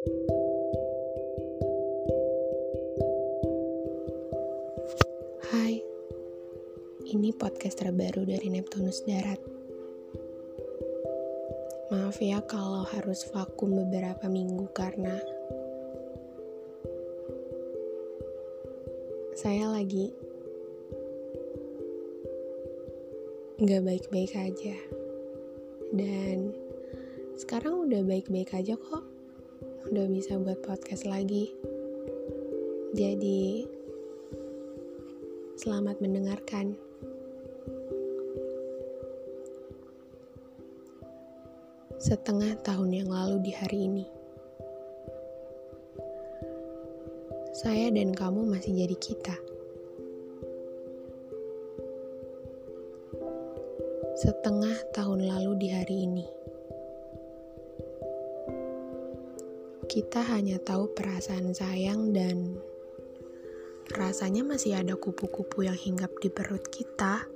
Hai, ini podcast terbaru dari Neptunus Darat. Maaf ya kalau harus vakum beberapa minggu karena saya lagi nggak baik-baik aja. Dan sekarang udah baik-baik aja kok. Udah bisa buat podcast lagi. Jadi, selamat mendengarkan. Setengah tahun yang lalu di hari ini, saya dan kamu masih jadi kita. Setengah tahun lalu di hari ini, kita hanya tahu perasaan sayang dan rasanya masih ada kupu-kupu yang hinggap di perut kita.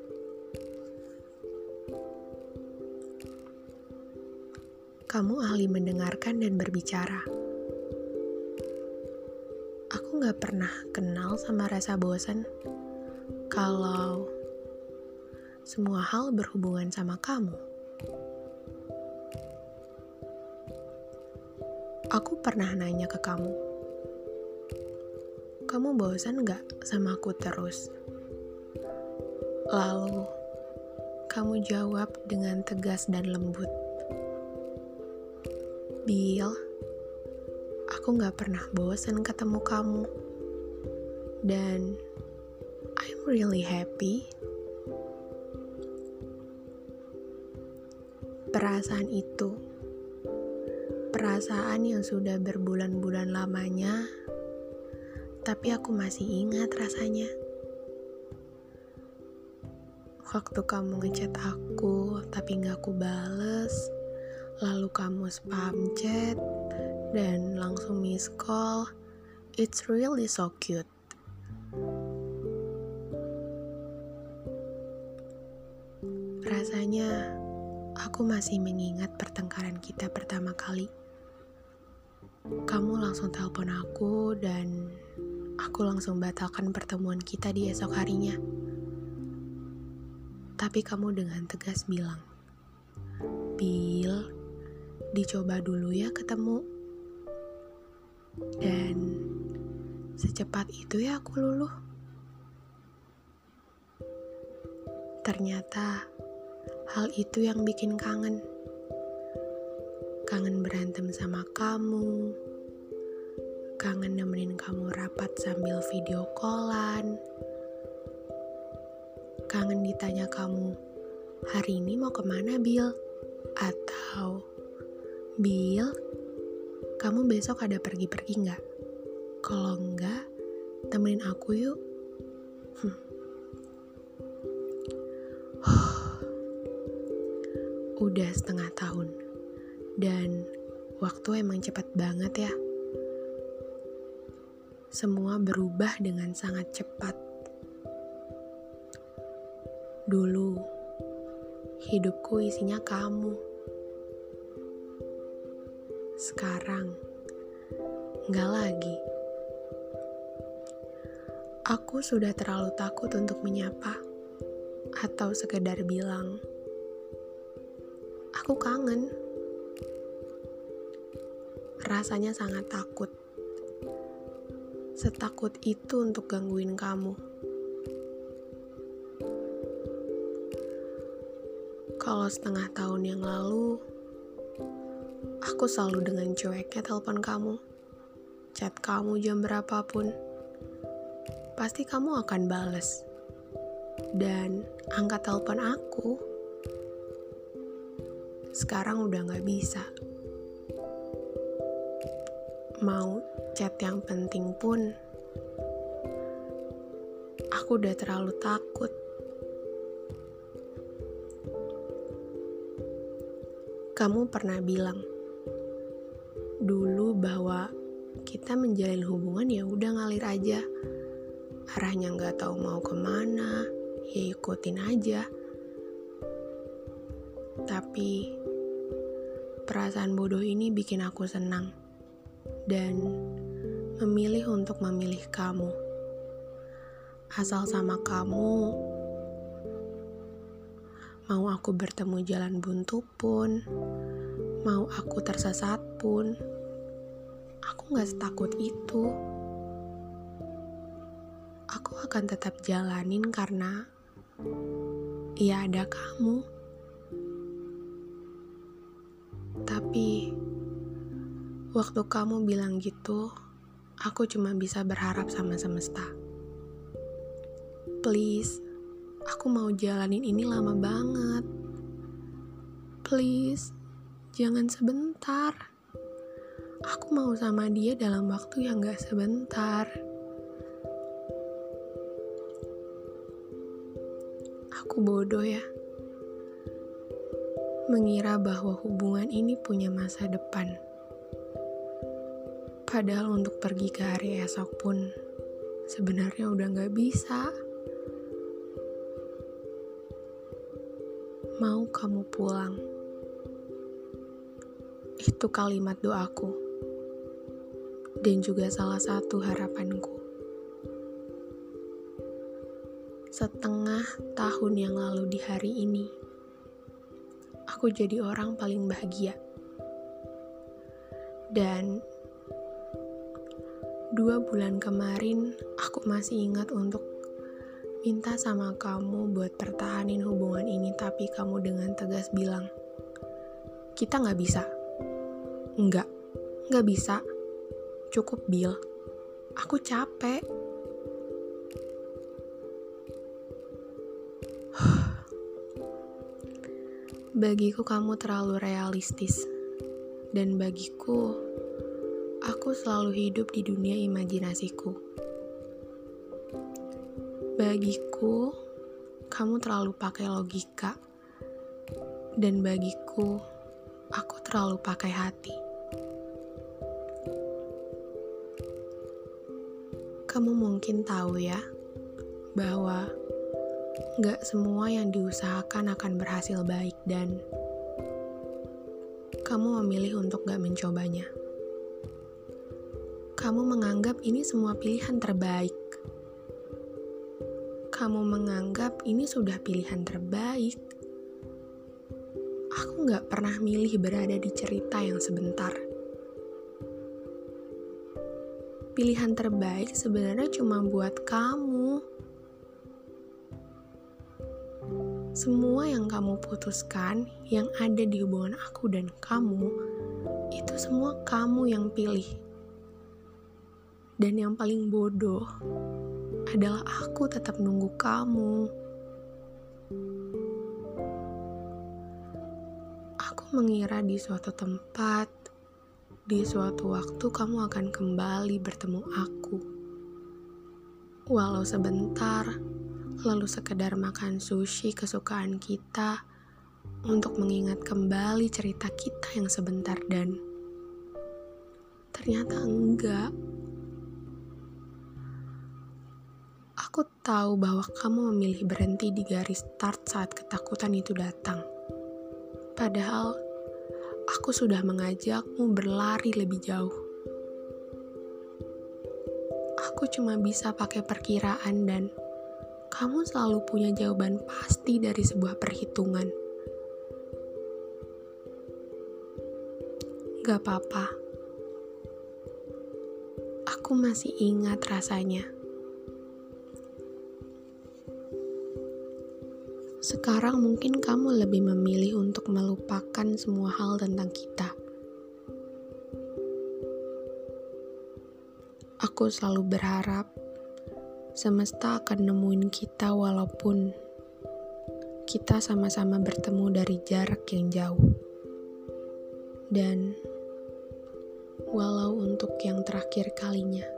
Kamu ahli mendengarkan dan berbicara. Aku gak pernah kenal sama rasa bosan kalau semua hal berhubungan sama kamu. Aku pernah nanya ke kamu, kamu bosan gak sama aku terus? Lalu, kamu jawab dengan tegas dan lembut. Bill, aku gak pernah bosan ketemu kamu. Dan I'm really happy. Perasaan itu, perasaan yang sudah berbulan-bulan lamanya, tapi aku masih ingat rasanya. Waktu kamu ngechat aku, tapi gak aku bales, lalu kamu spam chat dan langsung miss call. It's really so cute. Rasanya aku masih mengingat pertengkaran kita pertama kali. Kamu langsung telepon aku dan aku langsung batalkan pertemuan kita di esok harinya. Tapi kamu dengan tegas bilang, Bill, dicoba dulu ya ketemu. Dan secepat itu ya aku luluh. Ternyata hal itu yang bikin kangen. Kangen berantem sama kamu. Kangen nemenin kamu rapat sambil video callan. Kangen ditanya kamu, hari ini mau ke mana Bill? Atau, Bill, kamu besok ada pergi-pergi nggak? Kalau enggak, temenin aku yuk. Hmm. Udah setengah tahun, dan waktu emang cepat banget ya. Semua berubah dengan sangat cepat. Dulu, hidupku isinya kamu. Sekarang, nggak lagi. Aku sudah terlalu takut untuk menyapa atau sekedar bilang, aku kangen. Rasanya sangat takut. Setakut itu untuk gangguin kamu. Kalau setengah tahun yang lalu, aku selalu dengan cueknya telepon kamu, chat kamu jam berapapun. Pasti kamu akan bales. Dan angkat telepon aku, sekarang udah gak bisa. Mau chat yang penting pun, aku udah terlalu takut. Kamu pernah bilang dulu bahwa kita menjalin hubungan ya udah ngalir aja. Arahnya nggak tahu mau ke mana, ya ikutin aja. Tapi perasaan bodoh ini bikin aku senang. Dan memilih untuk memilih kamu. Asal sama kamu, mau aku bertemu jalan buntu pun, mau aku tersesat pun, aku gak setakut itu. Aku akan tetap jalanin karena ya ada kamu. Tapi waktu kamu bilang gitu, aku cuma bisa berharap sama semesta. Please, aku mau jalanin ini lama banget. Please, jangan sebentar. Aku mau sama dia dalam waktu yang gak sebentar. Aku bodoh ya. Mengira bahwa hubungan ini punya masa depan. Padahal untuk pergi ke hari esok pun sebenarnya udah gak bisa. Mau kamu pulang. Itu kalimat doaku. Dan juga salah satu harapanku. Setengah tahun yang lalu di hari ini, aku jadi orang paling bahagia. Dan dua bulan kemarin, aku masih ingat untuk minta sama kamu buat pertahanin hubungan ini, tapi kamu dengan tegas bilang, kita nggak bisa. Nggak, nggak bisa. Cukup, Bill. Aku capek. Bagiku kamu terlalu realistis. Dan bagiku, aku selalu hidup di dunia imajinasiku. Bagiku, kamu terlalu pakai logika, dan bagiku, aku terlalu pakai hati. Kamu mungkin tahu ya, bahwa gak semua yang diusahakan akan berhasil baik dan kamu memilih untuk gak mencobanya. Kamu menganggap ini semua pilihan terbaik kamu menganggap ini sudah pilihan terbaik. Aku gak pernah milih berada di cerita yang sebentar. Pilihan terbaik sebenarnya cuma buat kamu. Semua yang kamu putuskan, yang ada di hubungan aku dan kamu, itu semua kamu yang pilih. Dan yang paling bodoh, adalah aku tetap nunggu kamu. Aku mengira di suatu tempat, di suatu waktu kamu akan kembali bertemu aku. Walau sebentar, lalu sekedar makan sushi kesukaan kita untuk mengingat kembali cerita kita yang sebentar dan ternyata enggak. Aku tahu bahwa kamu memilih berhenti di garis start saat ketakutan itu datang. Padahal, aku sudah mengajakmu berlari lebih jauh. Aku cuma bisa pakai perkiraan dan kamu selalu punya jawaban pasti dari sebuah perhitungan. Gak apa-apa. Aku masih ingat rasanya. Sekarang mungkin kamu lebih memilih untuk melupakan semua hal tentang kita. Aku selalu berharap semesta akan nemuin kita walaupun kita sama-sama bertemu dari jarak yang jauh. Dan walau untuk yang terakhir kalinya.